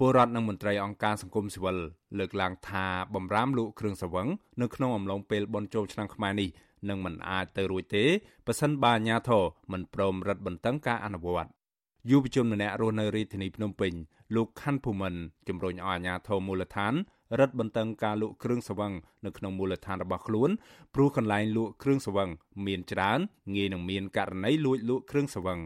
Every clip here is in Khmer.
ពលរដ្ឋនិងមន្ត្រីអង្គការសង្គមស៊ីវិលលើកឡើងថាបំរាមលក់គ្រឿងសង្វឹងនៅក្នុងអំឡុងពេលបុណ្យចូលឆ្នាំខ្មែរនេះនឹងមិនអាចទៅរួចទេប៉ះសិនបើអាជ្ញាធរមិនព្រមរឹតបន្តឹងការអនុវត្តយុវជនម្នាក់រស់នៅរាជធានីភ្នំពេញលោកខាន់ភូមិនជំរុញឲ្យអាជ្ញាធរមូលដ្ឋានរឹតបន្តឹងការលក់គ្រឿងសង្វឹងនៅក្នុងមូលដ្ឋានរបស់ខ្លួនព្រោះកន្លែងលក់គ្រឿងសង្វឹងមានច្រើនងាយនឹងមានករណីលួចលក់គ្រឿងសង្វឹង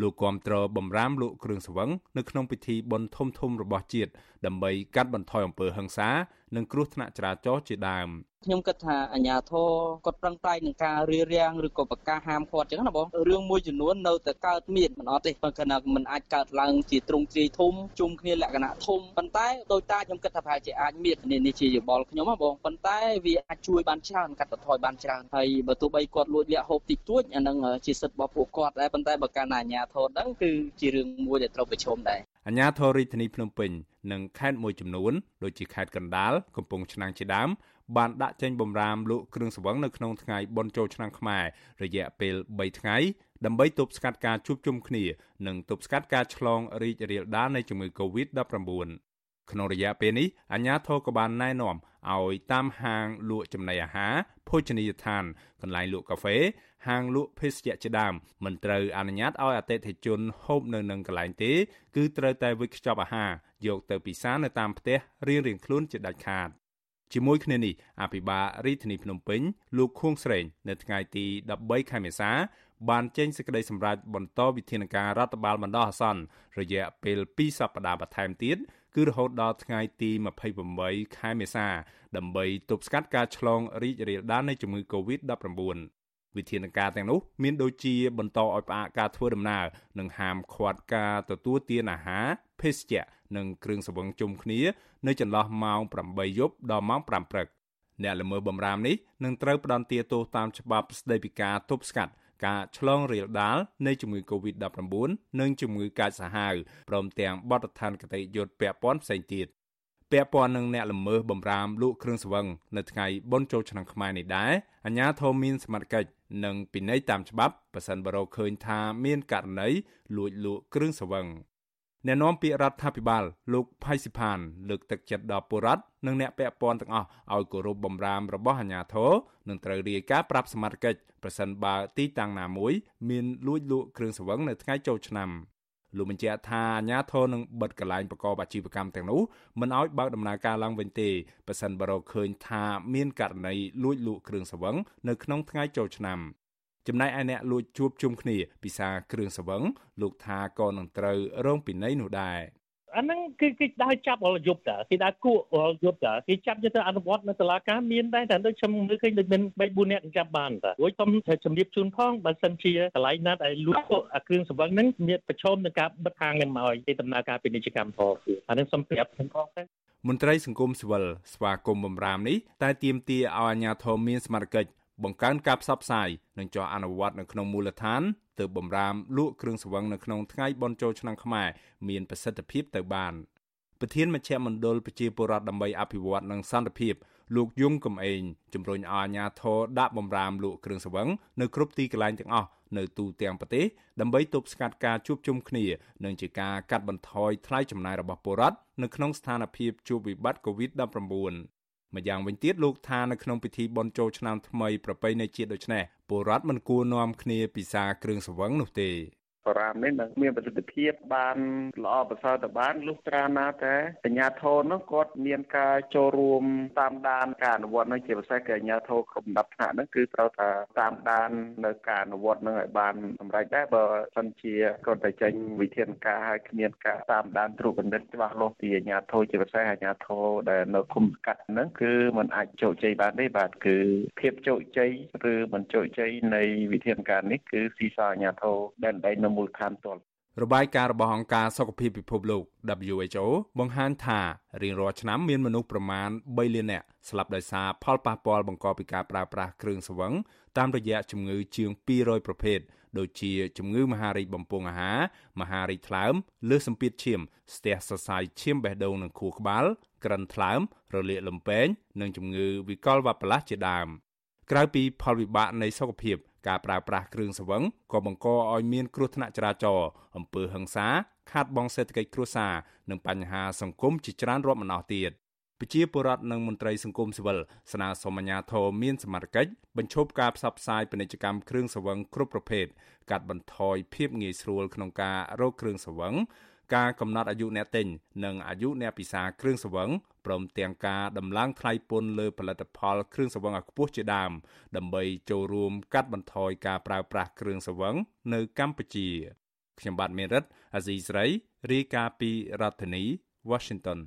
លោកគាំទ្របំរាមលក់គ្រឿងសង្វឹងនៅក្នុងពិធីបុណ្យធំធំរបស់ជាតិដើម្បីកាត់បន្ថយអំពើហិង្សា និងគ្រោះថ្នាក់ចរាចរណ៍ជាដើមខ្ញុំគិតថាអាជ្ញាធរគាត់ប្រឹងប្រែងនឹងការរៀបរៀងឬក៏ប្រកាសហាមឃាត់ចឹងណាបងរឿងមួយចំនួននៅតែកើតមានមិនអត់ទេប៉ុន្តែมันអាចកើតឡើងជាទ្រង់ទ្រាយធំជុំគ្នាលក្ខណៈធំប៉ុន្តែដោយតាខ្ញុំគិតថាប្រហែលជាអាចមាននេះជាយោបល់ខ្ញុំណាបងប៉ុន្តែវាអាចជួយបានច្រើនកាត់បន្ថយបានច្រើនហើយបើទោះបីគាត់លួចលាក់ហូបតិចតួចអានឹងជាសិទ្ធិរបស់ពួកគាត់ដែរប៉ុន្តែបើកាលណាអាជ្ញាធរដឹងគឺជារឿងមួយដែលត្រូវប្រឈមដែរអាជ្ញាធររាជធានីភ្នំពេញ និងខេត្តមួយចំនួនដូចជាខេត្តកណ្ដាលកំពង់ឆ្នាំងជាដើមបានដាក់ចេញបំរាមលក់គ្រឿងសង្វឹងនៅក្នុងថ្ងៃបុណ្យចូលឆ្នាំខ្មែររយៈពេល3ថ្ងៃដើម្បីទប់ស្កាត់ការជួបជុំគ្នា និងទប់ស្កាត់ការឆ្លងរីករាលដាលនៃជំងឺ Covid-19 ក្នុងរយៈពេលនេះអាជ្ញាធរក៏បានណែនាំឲ្យតាមហាងលក់ចំណីអាហារភោជនីយដ្ឋាន កន្លែងលក់កាហ្វេហាងលក់ភេសជ្ជៈជាដើមមិនត្រូវអនុញ្ញាតឲ្យអតិថិជនហូបនៅនឹងកន្លែងទេ គឺត្រូវតែវិចខ្ចប់អាហារយកទៅពិសានៅតាមផ្ទះរៀងៗខ្លួនជាដាច់ខាតជាមួយគ្នានេះអភិបាលរាជធានីភ្នំពេញលោកខួងស្រេង នៅថ្ងៃទី13ខែមេសា បានចេញសេចក្តីសម្រេចបន្តវិធានការរដ្ឋបាលបណ្ដោះអាសន្នរយៈពេល2សប្តាហ៍បន្ថែមទៀត គឺរហូតដល់ថ្ងៃទី28ខែមេសាដើម្បីទប់ស្កាត់ការឆ្លងរីករាលដាលនៃជំងឺ Covid-19 វិធានការទាំងនោះមានដូចជាបន្តឲ្យផ្អាកការធ្វើដំណើរនិងហាមឃាត់ការទទួលទានអាហារភេសជ្ជៈនិងគ្រឿងសង្វឹងជុំគ្នានៅចន្លោះម៉ោង8យប់ដល់ម៉ោង5ព្រឹកអ្នកល្មើសបំរាមនេះនឹងត្រូវផ្ដន្ទាទោសតាមច្បាប់ស្តីពីការទប់ស្កាត់ ការឆ្លងរាលដាលនៃជំងឺ Covid-19 និងជំងឺកាចសាហាវព្រមទាំងបទដ្ឋានគតិយុត្តពាក់ព័ន្ធផ្សេងទៀតពាក់ព័ន្ធនឹងអ្នកល្មើសបំរាមលក់គ្រឿងសង្វឹងនៅថ្ងៃបុណ្យចូលឆ្នាំខ្មែរនេះដែរអាជ្ញាធរមានសមត្ថកិច្ចនិងពិន័យតាមច្បាប់ប៉ះសិនបរោឃើញថាមានករណីលួចលក់គ្រឿងសង្វឹង អ្នកនាំពាក្យរដ្ឋាភិបាលលោកផៃស៊ីផានលើកទឹកចិត្តដល់ពលរដ្ឋនិងអ្នកពាក់ព័ន្ធទាំងអស់ឲ្យគោរពបំរាមរបស់អាជ្ញាធរនិងត្រូវរាយការណ៍ប្រាប់សមត្ថកិច្ចប្រសិនបើទីតាំងណាមួយមានលួចលក់គ្រឿងសង្វឹងនៅថ្ងៃចូលឆ្នាំលោកបញ្ជាក់ថាអាជ្ញាធរនឹងបិទកន្លែងប្រកបអាជីវកម្មទាំងនោះមិនឲ្យបើកដំណើរការឡើងវិញទេប្រសិនបើរកឃើញថាមានករណីលួចលក់គ្រឿងសង្វឹងនៅក្នុងថ្ងៃចូលឆ្នាំ ចំណែកឯអ្នកលួចជួបជុំគ្នាពិសាគ្រឿងសង្វឹងលោកថាក៏នឹងត្រូវរងពិន័យនោះដែរអាហ្នឹងគឺគេដើរចាប់រលយប់តាគេដើរគួររលយប់តាគេចាប់យកទៅអនុវត្តនៅតុលាការមានដែរតែដូចខ្ញុំមើលឃើញដូចមាន3 4នាក់ចាប់បានតារួចខ្ញុំជំរាបជូនផងបើសិនជាកន្លែងណាដែលលក់អាគ្រឿងសង្វឹងហ្នឹងមានប្រឈមនឹងការបិទហាងនឹងមកឲ្យគេដំណើរការពាណិជ្ជកម្មផងអាហ្នឹងសូមប្រាប់ខ្ញុំផងទៅមន្ត្រីសង្គមស៊ីវិលស្វាគមន៍បំរាមនេះតែទាមទារឲ្យអាជ្ញាធរមានសមត្ថកិច្ច បង្កើនការផ្សព្វផ្សាយនិងចោះអនុវត្តនៅក្នុងមូលដ្ឋានទើបបំរាមលក់គ្រឿងសង្វឹងនៅក្នុងថ្ងៃបុណ្យចូលឆ្នាំខ្មែរមានប្រសិទ្ធភាពទៅបានប្រធានមជ្ឈមណ្ឌលប្រជាពលរដ្ឋដើម្បីអភិវឌ្ឍនិងសន្តិភាពលោកយងកំឯងជំរុញឲ្យអាជ្ញាធរដាក់បំរាមលក់គ្រឿងសង្វឹងនៅគ្រប់ទីកន្លែងទាំងអស់នៅទូទាំងប្រទេសដើម្បីទប់ស្កាត់ការជួបជុំគ្នានិងជាការកាត់បន្ថយថ្លៃចំណាយរបស់ពលរដ្ឋនៅក្នុងស្ថានភាពជួបវិបត្តិ COVID-19 ម្យ៉ាងវិញទៀតលោកថានៅក្នុងពិធីបុណ្យចូលឆ្នាំថ្មីប្រពៃណីជាតិដូចនេះពលរដ្ឋមិនគួរនាំគ្នាពិសាគ្រឿងស្រវឹងនោះទេ បរាមនេះនឹងមានប្រសិទ្ធភាពបានល្អប្រសើរទៅបានលុះត្រាណាតែអាជ្ញាធរនោះគាត់មានការចូលរួមតាមដានការអនុវត្តនោះជាពិសេសគឺអាជ្ញាធរគ្រប់ដំណាប់ថ្នាក់នោះគឺត្រូវតែតាមដាននៅការអនុវត្តនោះឲ្យបានសម្រេចដែរបើសិនជាគាត់តែចេញវិធានការឲ្យគ្មានការតាមដានត្រួតពិនិត្យច្បាស់លាស់ពីអាជ្ញាធរជាពិសេសអាជ្ញាធរដែលនៅគុំកាត់ហ្នឹងគឺมันអាចជោគជ័យបានទេបាទគឺភាពជោគជ័យឬមិនជោគជ័យនៃវិធានការនេះគឺស៊ីសអាជ្ញាធរដែលដែននៅមូលដ្ឋានទាល់របាយការណ៍របស់អង្គការសុខភាពពិភពលោក WHO បង្ហាញថារៀងរាល់ឆ្នាំមានមនុស្សប្រមាណ3លាននាក់ស្លាប់ដោយសារផលប៉ះពាល់បង្កពីការប្រើប្រាស់គ្រឿងស្រវឹងតាមរយៈជំងឺជាង200ប្រភេទដូចជាជំងឺមហារីកបំពង់អាហារមហារីកថ្លើមលើសសម្ពាធឈាមស្ទះសរសៃឈាមបេះដូងនិងខួរក្បាលក្រិនថ្លើម រលាកលំពេងនិងជំងឺវិកលវ៉ាប់ផ្លាស់ជាដើមក្រៅពីផលវិបាកនៃសុខភាព ការប្រើប្រាស់គ្រឿងស្រវឹងក៏បង្កឲ្យមានគ្រោះថ្នាក់ចរាចរណ៍អំពើហិង្សា ខាតបង់សេដ្ឋកិច្ចគ្រួសារនិងបញ្ហាសង្គមជាច្រើនរាប់មិនអស់ទៀតប្រជាពលរដ្ឋនិងមន្ត្រីសង្គមស៊ីវិលស្នើសុំអាជ្ញាធរមានសមត្ថកិច្ចបញ្ឈប់ការផ្សព្វផ្សាយពាណិជ្ជកម្មគ្រឿងស្រវឹងគ្រប់ប្រភេទកាត់បន្ថយភាពងាយស្រួលក្នុងការរកគ្រឿងស្រវឹង ការកំណត់អាយុអ្នកទិញនិងអាយុអ្នកពិសាគ្រឿងស្រវឹងព្រមទាំងការដំឡើងថ្លៃពន្ធលើផលិតផលគ្រឿងស្រវឹងឲ្យខ្ពស់ជាដើមដើម្បីចូលរួមកាត់បន្ថយការប្រើប្រាស់គ្រឿងស្រវឹងនៅកម្ពុជាខ្ញុំបាទមេរិតអាស៊ីស្រីរាយការណ៍ពីរដ្ឋធានី Washington